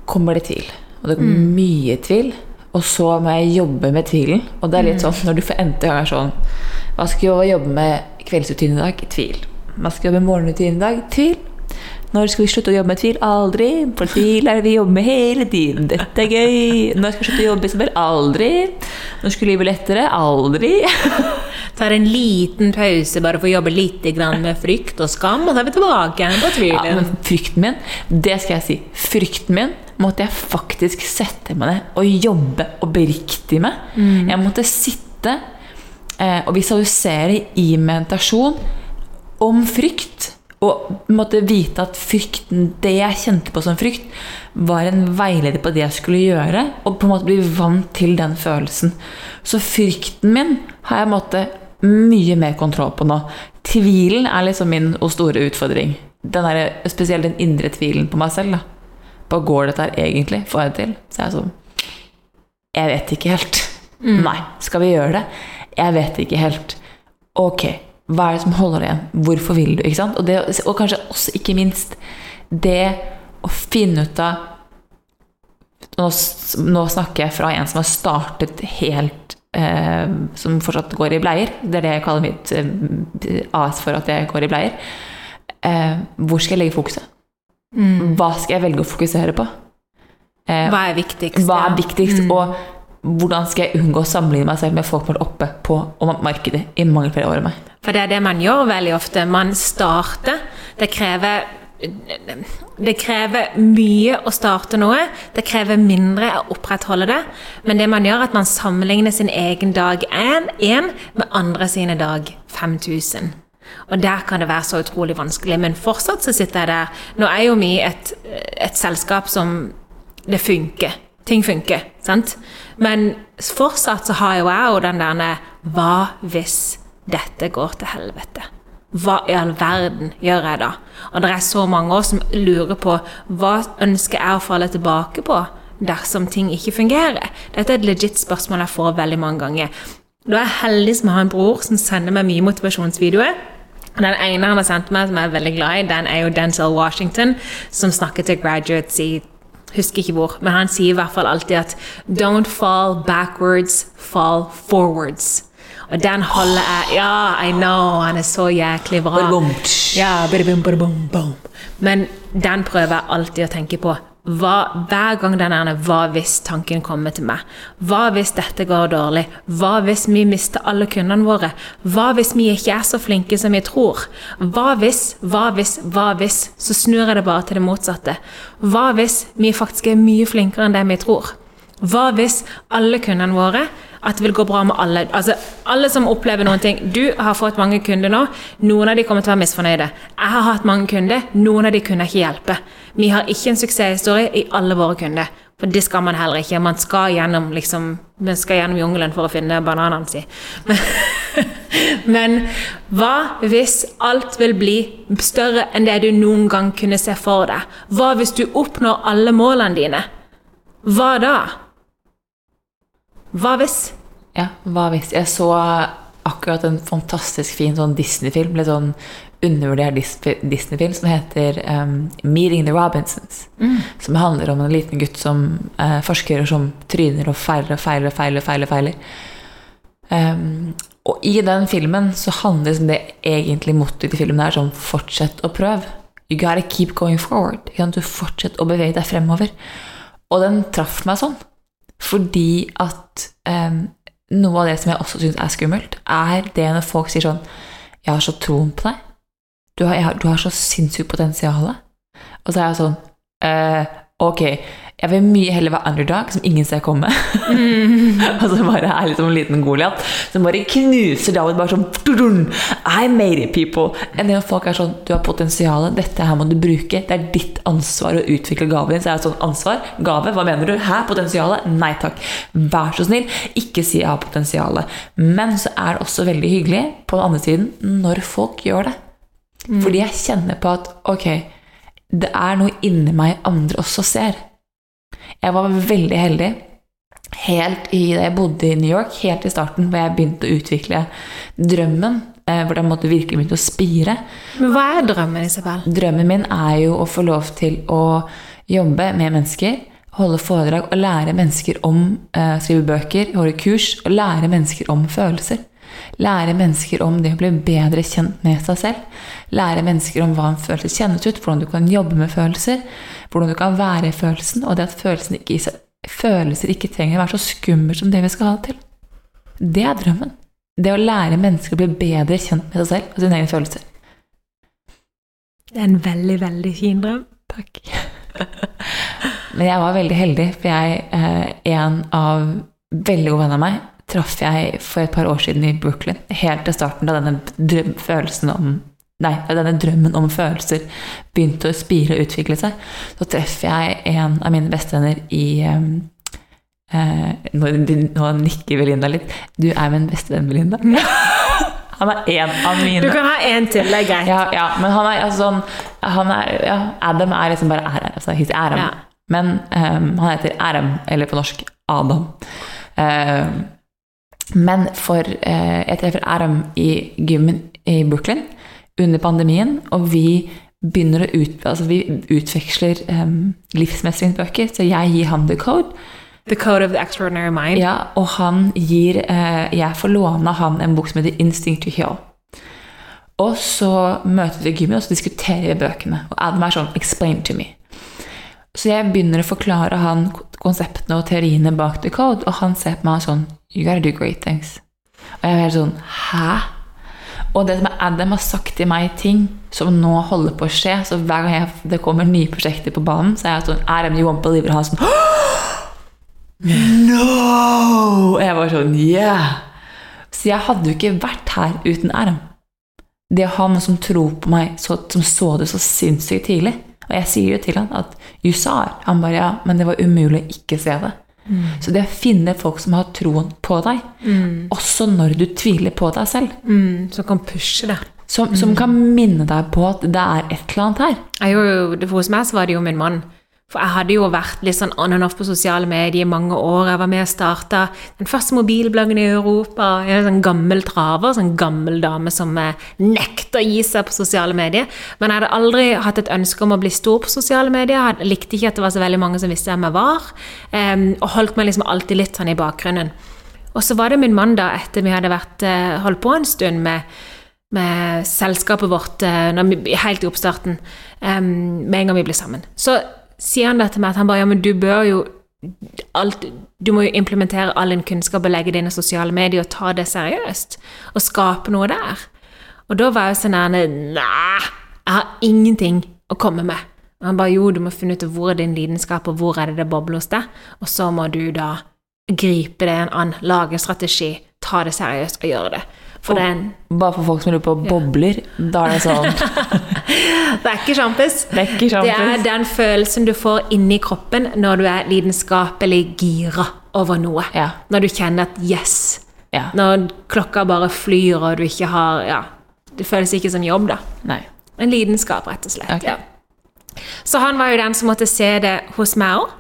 kommer det tvil. Og det kommer mye tvil. Og så må jeg jobbe med tvilen. Og det er litt sånn når du for n-te gang er sånn Hva skal jeg jobbe med kveldsrutine i dag? Tvil. Man skal jobbe med i dag? Tvil. Når skal vi slutte å jobbe med tvil? Aldri. For tvil er det vi jobber med hele tiden. Dette er gøy. Når skal vi slutte å jobbe, Isabel? Aldri. Når skulle livet bli lettere? Aldri. [LAUGHS] Tar en liten pause bare for å jobbe litt med frykt og skam, og så er vi tilbake på Ja, tvilen. men frykten min, det skal jeg si. Frykten min måtte jeg faktisk sette meg ned og jobbe og beriktige med. Jeg måtte sitte eh, å visualisere i meditasjon om frykt. Og måtte vite at frykten, det jeg kjente på som frykt, var en veileder på det jeg skulle gjøre. Og på en måte bli vant til den følelsen. Så frykten min har jeg måtte mye mer kontroll på nå. Tvilen er liksom min og store utfordring. Den der, spesielt den indre tvilen på meg selv. da. Hva går dette her egentlig? Får jeg det til? Så jeg er sånn Jeg vet ikke helt. Nei. Skal vi gjøre det? Jeg vet ikke helt. Ok, hva er det som holder deg igjen? Hvorfor vil du? ikke sant? Og, det, og kanskje også, ikke minst, det å finne ut av nå, nå snakker jeg fra en som har startet helt eh, Som fortsatt går i bleier. Det er det jeg kaller mitt eh, AS for at jeg går i bleier. Eh, hvor skal jeg legge fokuset? Hva skal jeg velge å fokusere på? Eh, Hva er viktigst? hva er viktigst, og hvordan skal jeg unngå å sammenligne meg selv med folk som har vært oppe på markedet i mange flere år enn meg? For det er det man gjør veldig ofte. Man starter. Det krever det krever mye å starte noe. Det krever mindre å opprettholde det. Men det man gjør, er at man sammenligner sin egen dag 1 med andre sine dag 5000. Og der kan det være så utrolig vanskelig. Men fortsatt så sitter jeg der. Nå er jo vi et, et selskap som det funker. Ting funker, sant? Men fortsatt så har jo jeg jo den der Hva hvis dette går til helvete? Hva i all verden gjør jeg da? Og det er så mange år som lurer på hva ønsker jeg å falle tilbake på dersom ting ikke fungerer? Dette er et legit spørsmål jeg får veldig mange ganger. Da er jeg heldig som har en bror som sender meg mye motivasjonsvideoer. Den ene han har sendt meg, som jeg er veldig glad i, den er jo Denzel Washington, som snakker til graduates i Husker ikke hvor, men han sier i hvert fall alltid at Don't fall backwards, fall forwards. Og den holder jeg Ja, I know, han er så jæklig bra. Ja. Men den prøver jeg alltid å tenke på. Hva, hver gang den er Hva hvis tanken kommer til meg? Hva hvis dette går dårlig? Hva hvis vi mister alle kundene våre? Hva hvis vi ikke er så flinke som vi tror? Hva hvis, hva hvis, hva hvis? Så snur jeg det bare til det motsatte. Hva hvis vi faktisk er mye flinkere enn det vi tror? Hva hvis alle kundene våre at det vil gå bra med alle. Altså, alle som opplever noen ting. Du har fått mange kunder nå. Noen av de kommer til å være misfornøyde. Jeg har hatt mange kunder. Noen av de kunne ikke hjelpe. Vi har ikke en suksesshistorie i alle våre kunder. For det skal man heller ikke. Man skal gjennom, liksom, man skal gjennom jungelen for å finne bananene si. Men, [LAUGHS] men hva hvis alt vil bli større enn det du noen gang kunne se for deg? Hva hvis du oppnår alle målene dine? Hva da? Hva hvis? Ja, hva hvis Jeg så akkurat en fantastisk fin sånn Disney-film, litt sånn undervurdert Disney-film, som heter um, 'Meeting the Robinsons'. Som handler om en liten gutt som uh, forsker som tryner og feiler og feiler og feiler. feiler, feiler. Um, og i den filmen så handler liksom det egentlig mottoet til filmen er sånn Fortsett å prøve. You gotta keep going forward. Du fortsetter å bevege deg fremover. Og den traff meg sånn. Fordi at um, noe av det som jeg også syns er skummelt, er det når folk sier sånn Jeg har så troen på deg. Du har, har, du har så sinnssykt potensial. Og så er jeg sånn eh, Ok, jeg vil mye heller være underdog, som ingen ser komme. Mm. [LAUGHS] og så bare er liksom en liten Goliat som bare knuser David bare sånn I made it, people! Enn det folk er sånn Du har potensialet, dette her må du bruke. Det er ditt ansvar å utvikle gaven din. Så er det sånn ansvar, gave, hva mener du? Hæ, potensialet? Nei takk. Vær så snill, ikke si jeg har potensialet. Men så er det også veldig hyggelig på den andre siden når folk gjør det. Mm. Fordi jeg kjenner på at ok, det er noe inni meg andre også ser. Jeg var veldig heldig helt i det jeg bodde i New York, helt i starten, hvor jeg begynte å utvikle drømmen. Eh, hvor den måtte virkelig begynte å spire. Men hva er drømmen, Isabel? Drømmen min er jo å få lov til å jobbe med mennesker. Holde foredrag og lære mennesker om uh, skrive bøker, holde kurs og lære mennesker om følelser. Lære mennesker om det å bli bedre kjent med seg selv. Lære mennesker om hva en følelse kjennes ut, hvordan du kan jobbe med følelser. Hvordan du kan være i følelsen, og det at følelsen ikke, følelser ikke trenger å være så skummelt som det vi skal ha det til. Det er drømmen. Det å lære mennesker å bli bedre kjent med seg selv og sine egne følelser. Det er en veldig, veldig fin drøm. Takk. [LAUGHS] Men jeg var veldig heldig, for jeg, er en av veldig gode venner av meg, traff jeg for et par år siden i Brooklyn. Helt til starten da denne om Nei, denne drømmen om følelser begynte å spire og utvikle seg. Så treffer jeg en av mine bestevenner i um, eh, nå, nå, nikker Belinda litt. Du er min bestevenn, Belinda. [LAUGHS] Han er én av mine. Du kan ha én til, det er greit. Ja, ja, men han er altså sånn han er, ja, Adam er liksom bare Adam. Altså, he's Adam. Ja. Men um, han heter RM, eller på norsk Adam. Uh, men for eh, Jeg treffer Adam i gymmen i Brooklyn under pandemien, og vi begynner å ut, altså vi utveksler um, livsmestringsbøker. Så jeg gir han The Code. The Code of the Extraordinary Mind. Ja, og han gir eh, Jeg får låne han en bok som heter Instinct to Heal. Og så møter vi i gymmen, og så diskuterer vi bøkene. Og Adam er sånn Explain to me. Så jeg begynner å forklare han konseptene og teoriene bak The Code, og han ser på meg sånn You gotta do great things. Og jeg er helt sånn Hæ? Og det som Adam har sagt til meg ting som nå holder på å skje Så hver gang jeg, det kommer nye prosjekter på banen, så er jeg sånn Adam, you won't believe it. Han er sånn [GASPS] No! Og jeg var sånn Yeah! Så jeg hadde jo ikke vært her uten Adam. Det er han som tror på meg, som så det så sinnssykt tidlig. Og jeg sier jo til han at You saw it. Han bare ja, men det var umulig å ikke se det. Mm. Så det å finne folk som har troen på deg, mm. også når du tviler på deg selv mm. Som kan pushe deg. Som, som, kan minne deg på at det er et eller annet her. Jo, hos meg så var det jo min mann. For jeg hadde jo vært litt sånn on and off på sosiale medier i mange år. Jeg var med og starta den første mobilbloggen i Europa. En sånn gammel traver, sånn gammel dame som eh, nekter å gi seg på sosiale medier. Men jeg hadde aldri hatt et ønske om å bli stor på sosiale medier. Jeg likte ikke at det var så veldig mange som visste hvem jeg var. Og holdt meg liksom alltid litt sånn i bakgrunnen. Og så var det min mann, da, etter vi hadde vært, eh, holdt på en stund med med selskapet vårt helt i oppstarten, med en gang vi ble sammen. Så sier han dette med at han bare ja, men du bør jo alt, Du må jo implementere all din kunnskap og legge det inn i sosiale medier og ta det seriøst. Og skape noe der. Og da var jeg sånn her Nei, jeg har ingenting å komme med. Og han bare jo, du må finne ut hvor er din lidenskap, og hvor er det det bobler hos deg. Og så må du da gripe det an, lage en strategi, ta det seriøst og gjøre det. For den, bare for folk som lurer på bobler, ja. da er det sånn [LAUGHS] [LAUGHS] Det er ikke sjampis. Det. Det er den følelsen du får inni kroppen når du er lidenskapelig gira over noe. Ja. Når du kjenner at 'yes'. Ja. Når klokka bare flyr, og du ikke har Ja. Det føles ikke som jobb, da. Nei. En lidenskap, rett og slett. Okay. Så han var jo den som måtte se det hos meg òg.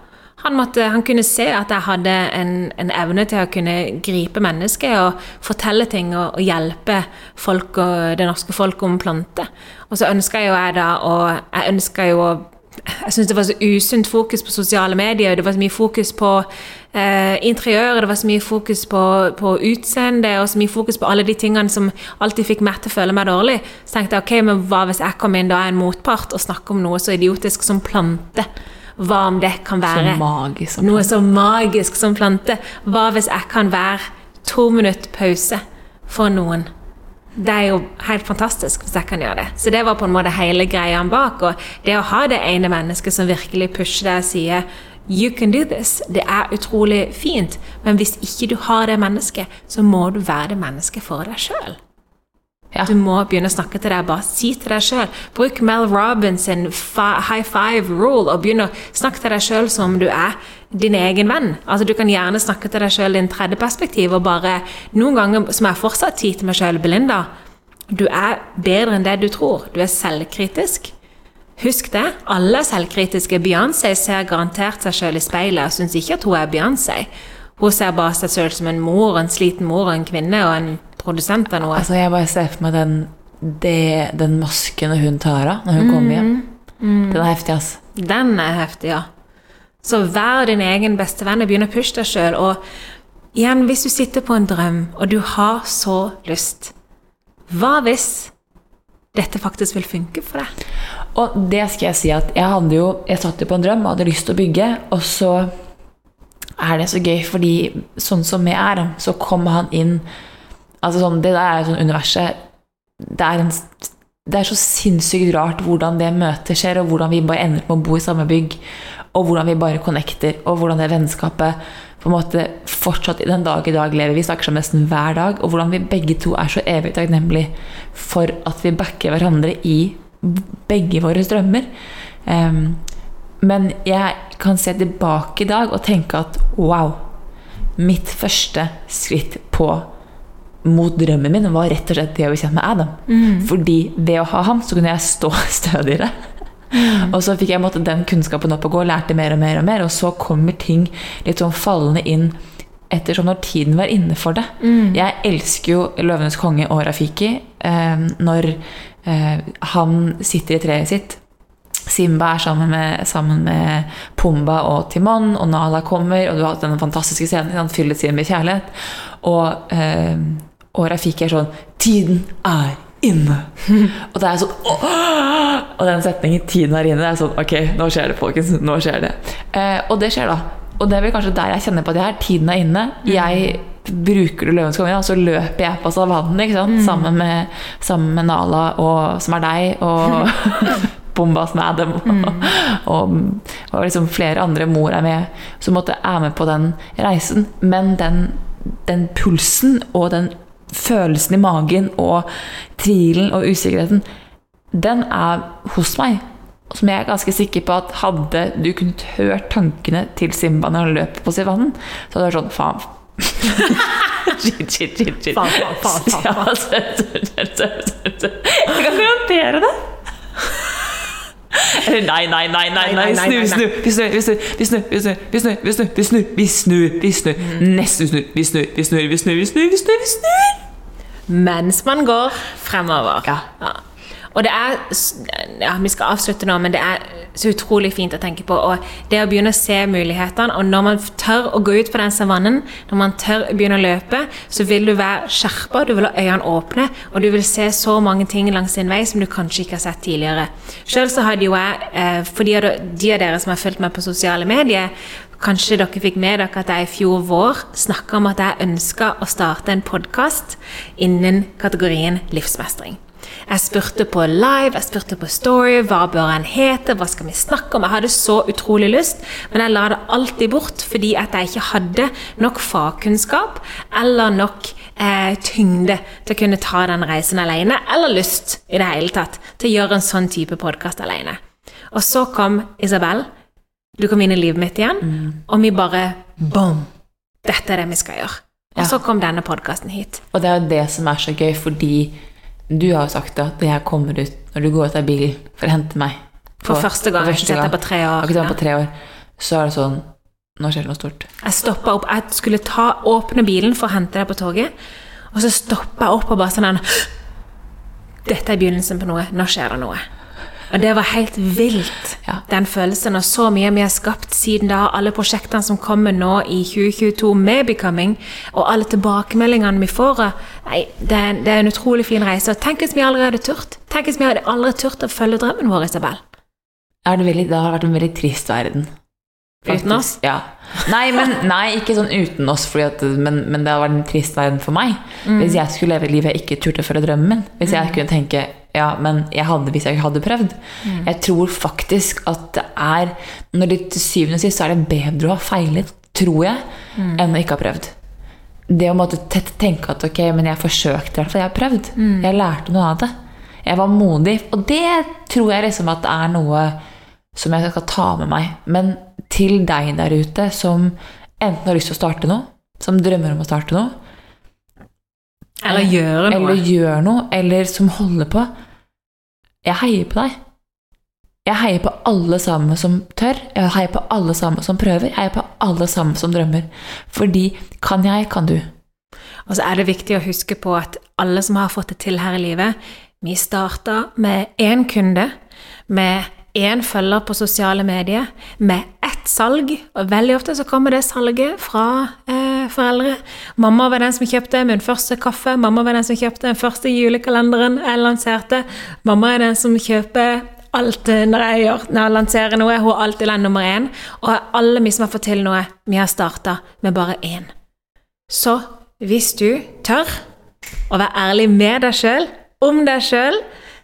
Han, måtte, han, kunne se at jeg hadde en, en, evne til å kunne gripe mennesket og fortelle ting og, og hjelpe folk og det norske folk om planter. Og så ønska jo jeg da og Jeg ønska jo å jeg syntes det var så usunt fokus på sosiale medier. Det var så mye fokus på eh, interiøret, det var så mye fokus på, på utseende, og så mye fokus på alle de tingene som alltid fikk meg til å føle meg dårlig. Så tenkte jeg ok, men hva hvis jeg kom inn da en motpart og snakker om noe så idiotisk som plante? Hva om det kan være Så magisk noe så magisk som plante? Hva hvis jeg kan være to minutter pause for noen? Det er jo helt fantastisk hvis jeg kan gjøre det. Så det var på en måte hele greia bak. Og det å ha det ene mennesket som virkelig pusher deg og sier You can do this. Det er utrolig fint. Men hvis ikke du har det mennesket, så må du være det mennesket for deg sjøl. Ja. Du må begynne å snakke til deg. Bare si til deg sjøl. Bruk Mel Robbins high five rule og begynn å snakke til deg sjøl som om du er din egen venn. Altså Du kan gjerne snakke til deg sjøl i en tredje perspektiv og bare Noen ganger som jeg fortsatt tid til meg sjøl, Belinda, du er bedre enn det du tror. Du er selvkritisk. Husk det. Alle selvkritiske. Beyoncé ser garantert seg sjøl i speilet og syns ikke at hun er Beyoncé. Hun ser bare seg sjøl som en mor, en sliten mor, og en kvinne og en produsent av noe. Altså, jeg bare ser for meg den, det, den masken hun tar av når hun kommer hjem. Den er heftig, ass. Den er heftig, ja. Så vær din egen beste venn og begynn å pushe deg sjøl. Og igjen, hvis du sitter på en drøm, og du har så lyst Hva hvis dette faktisk vil funke for deg? Og det skal jeg si at jeg hadde jo Jeg satt jo på en drøm og hadde lyst til å bygge, og så er det så gøy, fordi sånn som jeg er, så kommer han inn Altså sånn, Det der er sånn universet det er, en, det er så sinnssykt rart hvordan det møtet skjer, og hvordan vi bare ender på å bo i samme bygg, og hvordan vi bare connecter, og hvordan det vennskapet på en måte fortsatt i den dag i dag lever. Vi snakker sammen nesten hver dag, og hvordan vi begge to er så evig takknemlige for at vi backer hverandre i begge våre drømmer. Um, men jeg kan se tilbake i dag og tenke at wow, mitt første skritt på mot drømmen min var rett og slett det å bli kjent med Adam. Fordi ved å ha ham, så kunne jeg stå [LAUGHS] stødigere. Og så fikk jeg måtte, den kunnskapen opp og gå, lærte mer og mer og mer, og så kommer ting litt sånn fallende inn ettersom når tiden var inne for det. Jeg elsker jo 'Løvenes konge' og Rafiki eh, når eh, han sitter i treet sitt Simba er sammen med, sammen med Pumba og Timon, og Nala kommer, og du har hatt denne fantastiske scenen. Han fyller sin med kjærlighet. Og, eh, og Rafiki er sånn Tiden er inne! [LAUGHS] og det er sånn åh! Og den setningen 'tiden er inne' det er sånn Ok, nå skjer det, folkens. Nå skjer det. Eh, og det skjer, da. Og det er vel kanskje der jeg kjenner på at jeg er. Tiden er inne. Jeg bruker du Løvens konge, og så løper jeg på savannen ikke sant? Sammen, med, sammen med Nala, og, som er deg, og [LAUGHS] Bomba som er Adam, [LAUGHS] og, og liksom flere andre. Mor er med, som måtte er med på den reisen. Men den, den pulsen og den følelsen i magen og tvilen og usikkerheten, den er hos meg. Som jeg er ganske sikker på at hadde du kunnet hørt tankene til Simba når han løper på savannen, så hadde du vært sånn Faen. shit, shit, shit, shit. Faen, faen, faen, faen, altså, Jeg kan garantere det. Eller nei, nei, nei, nei, nei, snu, snu, vi snur, vi snur, vi snur, vi snur, vi snur, vi snur, vi snur, vi snur, vi snur, nesten snur, vi snur, vi snur, vi snur, vi snur, vi snur, vi snur. Mens man går fremover. Ja. Og det er ja, Vi skal avslutte nå, men det er så utrolig fint å tenke på. Og det å begynne å se mulighetene, og når man tør å gå ut på den savannen, når man tør å begynne å løpe, så vil du være skjerpa, du vil ha øynene åpne, og du vil se så mange ting langs din vei som du kanskje ikke har sett tidligere. Selv så hadde jo jeg, eh, for de av dere som har fulgt meg på sosiale medier, Kanskje dere fikk med dere at jeg i fjor vår snakka om at jeg ønska å starte en podkast innen kategorien livsmestring. Jeg spurte på live, jeg spurte på story, hva bør en hete, hva skal vi snakke om? Jeg hadde så utrolig lyst, men jeg la det alltid bort fordi at jeg ikke hadde nok fagkunnskap eller nok eh, tyngde til å kunne ta den reisen alene, eller lyst i det hele tatt til å gjøre en sånn type podkast alene. Og så kom Isabel. Du kom inn i livet mitt igjen, og vi bare Boom! Dette er det vi skal gjøre. Og Ja. så kom denne podkasten hit. Og det er jo det som er så gøy, fordi du har jo sagt at jeg kommer ut, når du går ut av bilen for å hente meg For første gang. Jeg har ikke på tre år. Ikke på tre år. Så er det sånn Nå skjer det noe stort. Jeg stoppa opp, jeg skulle ta, åpne bilen for å hente deg på toget, og så stoppa jeg opp og bare sånn Dette er begynnelsen på noe. Nå skjer det noe. Og det var helt vilt, Ja. den følelsen. Og så mye vi har skapt siden da. Alle prosjektene som kommer nå i 2022 med Becoming, og alle tilbakemeldingene vi får. Nei, det er, det er en utrolig fin reise. Og tenk hvis vi aldri hadde turt. Tenk hvis vi hadde aldri turt å følge drømmen vår, Isabel. Det, veldig, det har vært en veldig trist verden. Uten oss? Ja. Nei, men, [LAUGHS] nei, ikke sånn uten oss, at, men, men det har vært en trist verden for meg. Mm. Hvis jeg skulle leve livet jeg ikke turte å følge drømmen min. Hvis jeg kunne tenke ja, men jeg hadde hvis jeg hadde prøvd. Mm. Jeg tror faktisk at det er Når det til syvende og sist så er det bedre å ha feilet, tror jeg, Mm. enn å ikke ha prøvd. Det å måtte tenke at ok, men jeg forsøkte i hvert fall. Jeg har prøvd. Mm. Jeg lærte noe av det. Jeg var modig. Og det tror jeg liksom at det er noe som jeg skal ta med meg. Men til deg der ute som enten har lyst til å starte noe, som drømmer om å starte noe, Eller gjør noe. eller gjør noe, eller som holder på Jeg heier på deg. Jeg heier på alle sammen som tør. Jeg heier på alle sammen som prøver. Jeg heier på alle sammen som drømmer. Fordi kan jeg, kan du. Og så er det viktig å huske på at alle som har fått det til her i livet Vi starta med én kunde, med én følger på sosiale medier, med ett salg. Og veldig ofte så kommer det salget fra eh, foreldre. Mamma var den som kjøpte min første kaffe. Mamma var den som kjøpte den første julekalenderen jeg lanserte. Mamma er den som kjøper alt når jeg, gjør, når jeg lanserer noe. Hun er alltid den nummer én. Og alle vi som har fått til noe, vi har starta med bare én. Så hvis du tør å være ærlig med deg sjøl, om deg sjøl,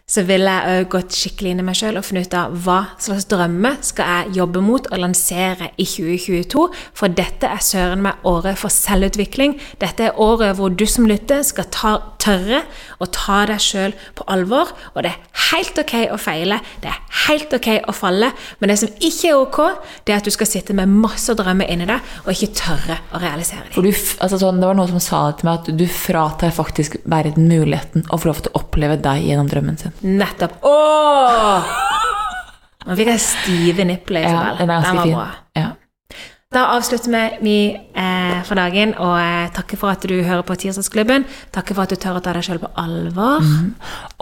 så ville jeg òg gått skikkelig inn i meg sjøl og funnet ut av hva slags drømmer skal jeg jobbe mot og lansere i 2022. For dette er søren meg året for selvutvikling. Dette er året hvor du som lytter skal ta, tørre å ta deg sjøl på alvor. Og det er helt ok å feile, det er helt ok å falle, men det som ikke er ok, det er at du skal sitte med masse drømmer inni deg og ikke tørre å realisere dem. Du, altså sånn, det var noen som sa det til meg, at du fratar faktisk verden muligheten å få lov til å oppleve deg gjennom drømmen sin. Nettopp. Åh! Nå fikk jeg stive nipler, Ja, den ganske var fin. bra. Ja. Da avslutter vi eh, for dagen, og eh, takker for at du hører på Tirsdagsklubben. Takker for at du tør å ta deg sjøl på alvor.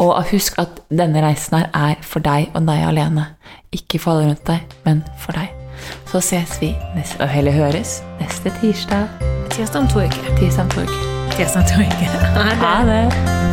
Og husk at denne reisen her er for deg og deg alene. Ikke for alle rundt deg, men for deg. Så ses vi, neste, og heller høres, neste tirsdag. Tirsdag om to uker. Tirsdag om to uker. Tirsdag om to uker. [LAUGHS] Ha det. Ha det!